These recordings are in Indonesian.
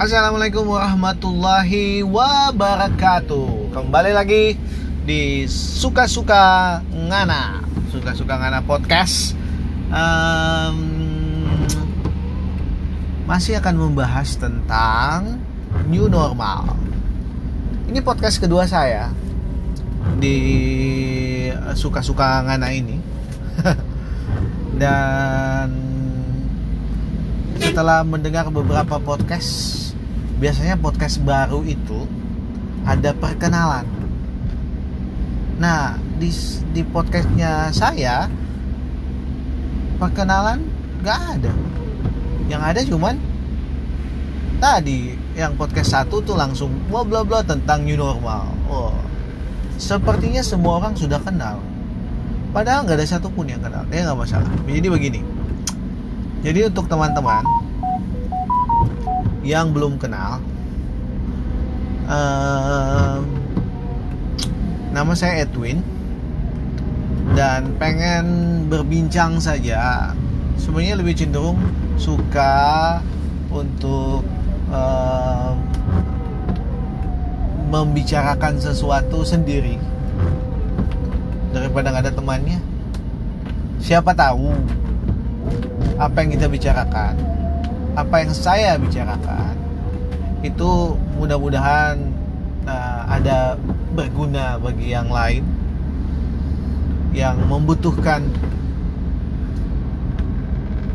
Assalamualaikum warahmatullahi wabarakatuh. Kembali lagi di Suka-Suka Ngana. Suka-Suka Ngana Podcast. Um, Masih akan membahas tentang New Normal. Ini podcast kedua saya Di Suka-Suka Ngana ini. Dan setelah mendengar beberapa podcast biasanya podcast baru itu ada perkenalan. Nah di di podcastnya saya perkenalan nggak ada. Yang ada cuman tadi yang podcast satu tuh langsung bla bla bla tentang new normal. Oh sepertinya semua orang sudah kenal. Padahal nggak ada satupun yang kenal. Ya nggak masalah. Jadi begini. Jadi untuk teman-teman yang belum kenal, uh, nama saya Edwin dan pengen berbincang saja. Sebenarnya lebih cenderung suka untuk uh, membicarakan sesuatu sendiri daripada nggak ada temannya. Siapa tahu apa yang kita bicarakan, apa yang saya bicarakan itu mudah-mudahan uh, ada berguna bagi yang lain yang membutuhkan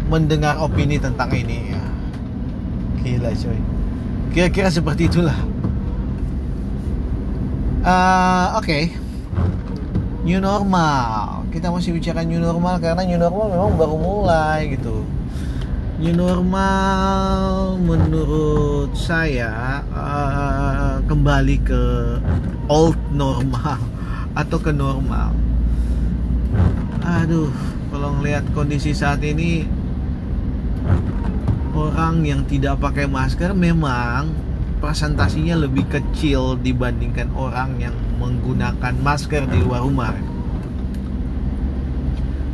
mendengar opini tentang ini ya. Gila coy. Kira-kira seperti itulah. Uh, Oke. Okay. New normal kita masih bicara new normal karena new normal memang baru mulai gitu new normal menurut saya uh, kembali ke old normal atau ke normal. Aduh kalau ngelihat kondisi saat ini orang yang tidak pakai masker memang presentasinya lebih kecil dibandingkan orang yang menggunakan masker di luar rumah.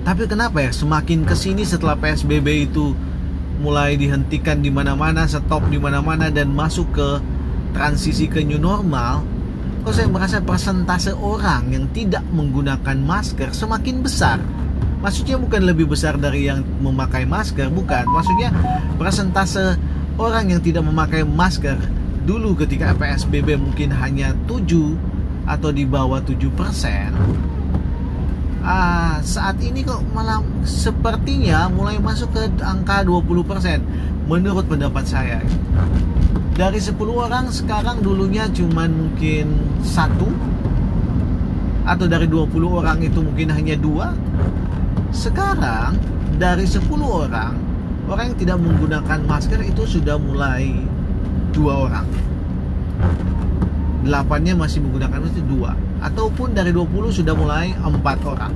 Tapi kenapa ya semakin ke sini setelah PSBB itu mulai dihentikan di mana-mana, stop di mana-mana dan masuk ke transisi ke new normal, kok saya merasa persentase orang yang tidak menggunakan masker semakin besar. Maksudnya bukan lebih besar dari yang memakai masker, bukan. Maksudnya persentase orang yang tidak memakai masker dulu ketika PSBB mungkin hanya 7 atau di bawah 7 persen ah, saat ini kok malah sepertinya mulai masuk ke angka 20% menurut pendapat saya. Dari 10 orang sekarang dulunya cuman mungkin satu atau dari 20 orang itu mungkin hanya dua. Sekarang dari 10 orang orang yang tidak menggunakan masker itu sudah mulai dua orang. Delapannya masih menggunakan masker dua ataupun dari 20 sudah mulai empat orang.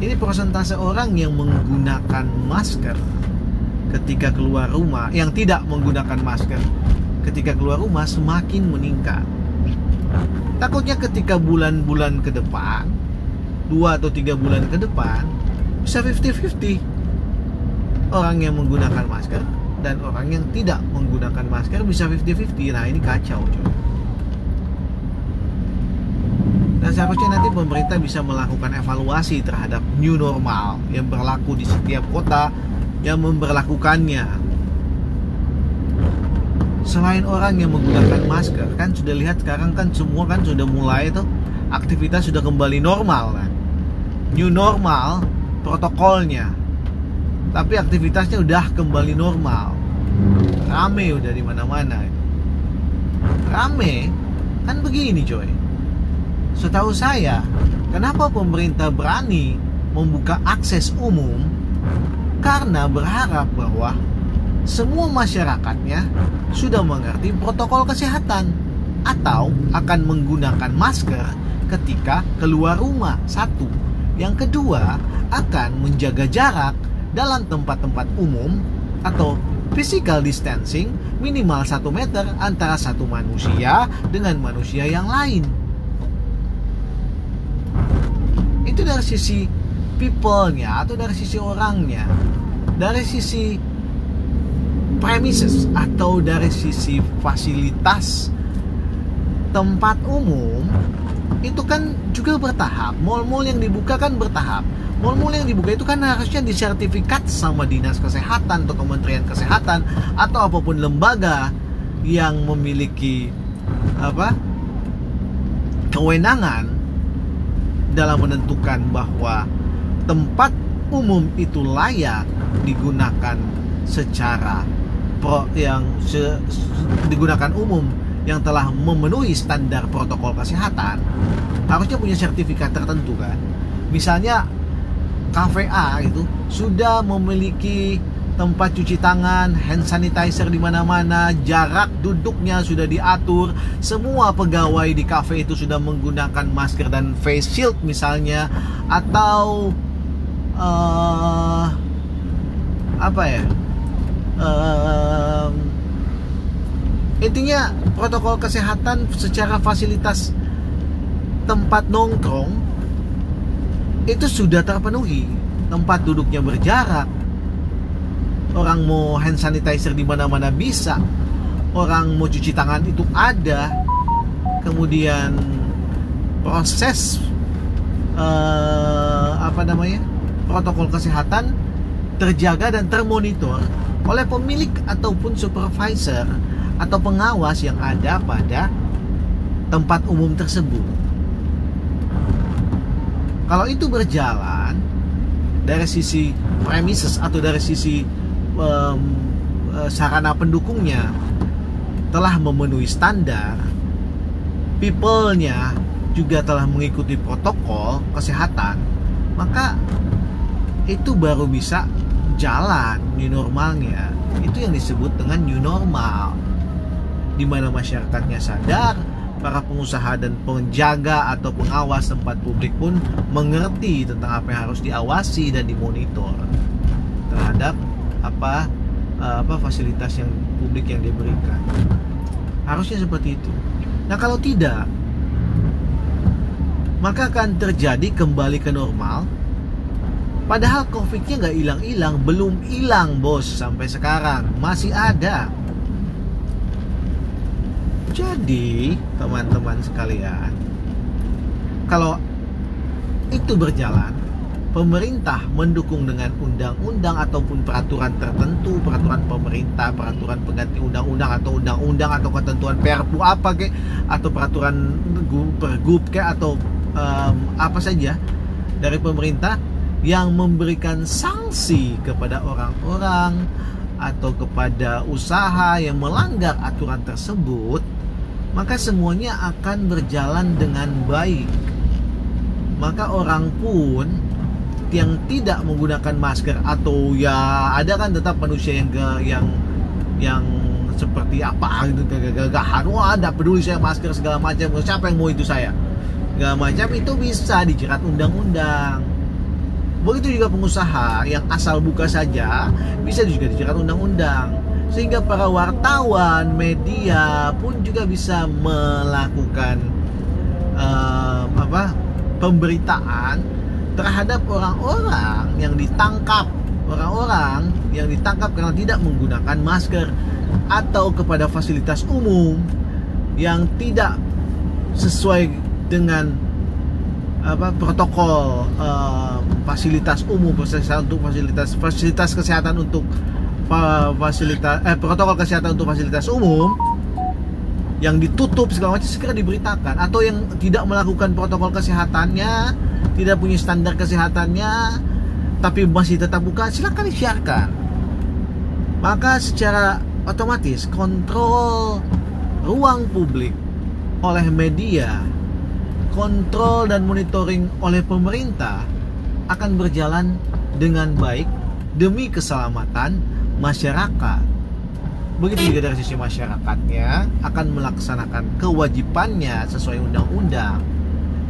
Ini persentase orang yang menggunakan masker ketika keluar rumah yang tidak menggunakan masker ketika keluar rumah semakin meningkat. Takutnya ketika bulan-bulan ke depan dua atau tiga bulan ke depan bisa 50-50 orang yang menggunakan masker dan orang yang tidak menggunakan masker bisa 50-50 nah ini kacau dan seharusnya nanti pemerintah bisa melakukan evaluasi terhadap new normal yang berlaku di setiap kota yang memperlakukannya. Selain orang yang menggunakan masker, kan sudah lihat sekarang kan semua kan sudah mulai tuh aktivitas sudah kembali normal kan. New normal protokolnya. Tapi aktivitasnya udah kembali normal. Rame udah di mana-mana. Rame kan begini coy Setahu saya, kenapa pemerintah berani membuka akses umum? Karena berharap bahwa semua masyarakatnya sudah mengerti protokol kesehatan atau akan menggunakan masker ketika keluar rumah. Satu, yang kedua akan menjaga jarak dalam tempat-tempat umum atau physical distancing minimal 1 meter antara satu manusia dengan manusia yang lain. Itu dari sisi people-nya atau dari sisi orangnya dari sisi premises atau dari sisi fasilitas tempat umum itu kan juga bertahap. Mall-mall yang dibuka kan bertahap. Mall-mall yang dibuka itu kan harusnya disertifikat sama dinas kesehatan atau kementerian kesehatan atau apa pun lembaga yang memiliki apa kewenangan dalam menentukan bahwa tempat umum itu layak digunakan secara pro yang se, digunakan umum yang telah memenuhi standar protokol kesehatan harusnya punya sertifikat tertentu kan. Misalnya kafe A itu sudah memiliki tempat cuci tangan, hand sanitizer di mana-mana, jarak duduknya sudah diatur, semua pegawai di kafe itu sudah menggunakan masker dan face shield misalnya, atau uh, apa ya? Uh, intinya protokol kesehatan secara fasilitas tempat nongkrong itu sudah terpenuhi tempat duduknya berjarak orang mau hand sanitizer di mana-mana bisa orang mau cuci tangan itu ada kemudian proses uh, apa namanya protokol kesehatan terjaga dan termonitor oleh pemilik ataupun supervisor atau pengawas yang ada pada tempat umum tersebut. Kalau itu berjalan dari sisi premises atau dari sisi um, sarana pendukungnya telah memenuhi standar, people-nya juga telah mengikuti protokol kesehatan, maka itu baru bisa jalan new normalnya. Itu yang disebut dengan new normal. Di mana masyarakatnya sadar, para pengusaha dan penjaga atau pengawas tempat publik pun mengerti tentang apa yang harus diawasi dan dimonitor terhadap apa eh, apa fasilitas yang publik yang diberikan. Harusnya seperti itu. Nah kalau tidak, maka akan terjadi kembali ke normal. Padahal COVID-nya nggak hilang-hilang, belum hilang bos sampai sekarang, masih ada jadi, teman-teman sekalian, kalau itu berjalan, pemerintah mendukung dengan undang-undang ataupun peraturan tertentu, peraturan pemerintah, peraturan pengganti undang-undang atau undang-undang atau ketentuan perpu apa kek atau peraturan pergub kek atau um, apa saja dari pemerintah yang memberikan sanksi kepada orang-orang atau kepada usaha yang melanggar aturan tersebut maka semuanya akan berjalan dengan baik. Maka orang pun yang tidak menggunakan masker atau ya ada kan tetap manusia yang ke, yang yang seperti apa gitu gagahan wah ada peduli saya masker segala macam siapa yang mau itu saya. Segala macam itu bisa dijerat undang-undang. Begitu juga pengusaha yang asal buka saja bisa juga dijerat undang-undang. Sehingga para wartawan, media pun juga bisa melakukan uh, apa pemberitaan terhadap orang-orang yang ditangkap, orang-orang yang ditangkap karena tidak menggunakan masker atau kepada fasilitas umum yang tidak sesuai dengan apa protokol uh, fasilitas umum fasilitas untuk fasilitas fasilitas kesehatan untuk fasilitas eh protokol kesehatan untuk fasilitas umum yang ditutup segala macam segera diberitakan atau yang tidak melakukan protokol kesehatannya tidak punya standar kesehatannya tapi masih tetap buka silakan disiarkan maka secara otomatis kontrol ruang publik oleh media kontrol dan monitoring oleh pemerintah akan berjalan dengan baik demi keselamatan masyarakat. Begitu juga dari sisi masyarakatnya akan melaksanakan kewajibannya sesuai undang-undang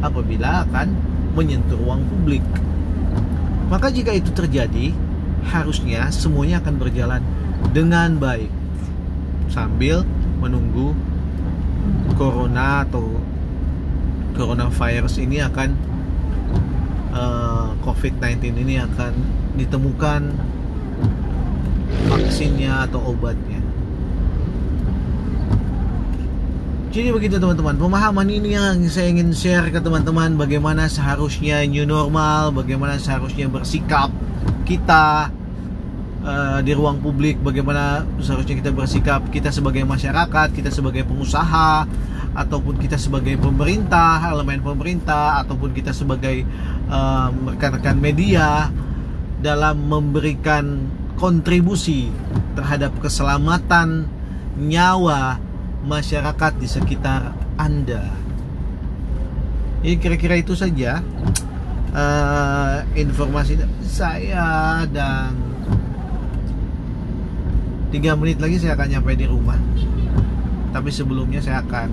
apabila akan menyentuh ruang publik. Maka jika itu terjadi, harusnya semuanya akan berjalan dengan baik sambil menunggu corona atau coronavirus ini akan uh, eh, COVID-19 ini akan ditemukan vaksinnya atau obatnya. Jadi begitu teman-teman, pemahaman ini yang saya ingin share ke teman-teman. Bagaimana seharusnya new normal, bagaimana seharusnya bersikap kita uh, di ruang publik, bagaimana seharusnya kita bersikap kita sebagai masyarakat, kita sebagai pengusaha, ataupun kita sebagai pemerintah, elemen pemerintah, ataupun kita sebagai uh, rekan-rekan media dalam memberikan kontribusi terhadap keselamatan nyawa masyarakat di sekitar Anda. Ini kira-kira itu saja uh, informasi saya dan tiga menit lagi saya akan nyampe di rumah. Tapi sebelumnya saya akan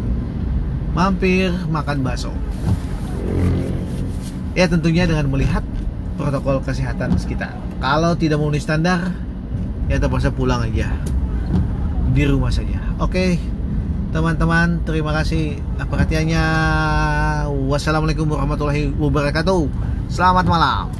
mampir makan bakso. Ya tentunya dengan melihat protokol kesehatan sekitar. Kalau tidak memenuhi standar, ya terpaksa pulang aja di rumah saja. Oke, teman-teman terima kasih. Perhatiannya. Wassalamualaikum warahmatullahi wabarakatuh. Selamat malam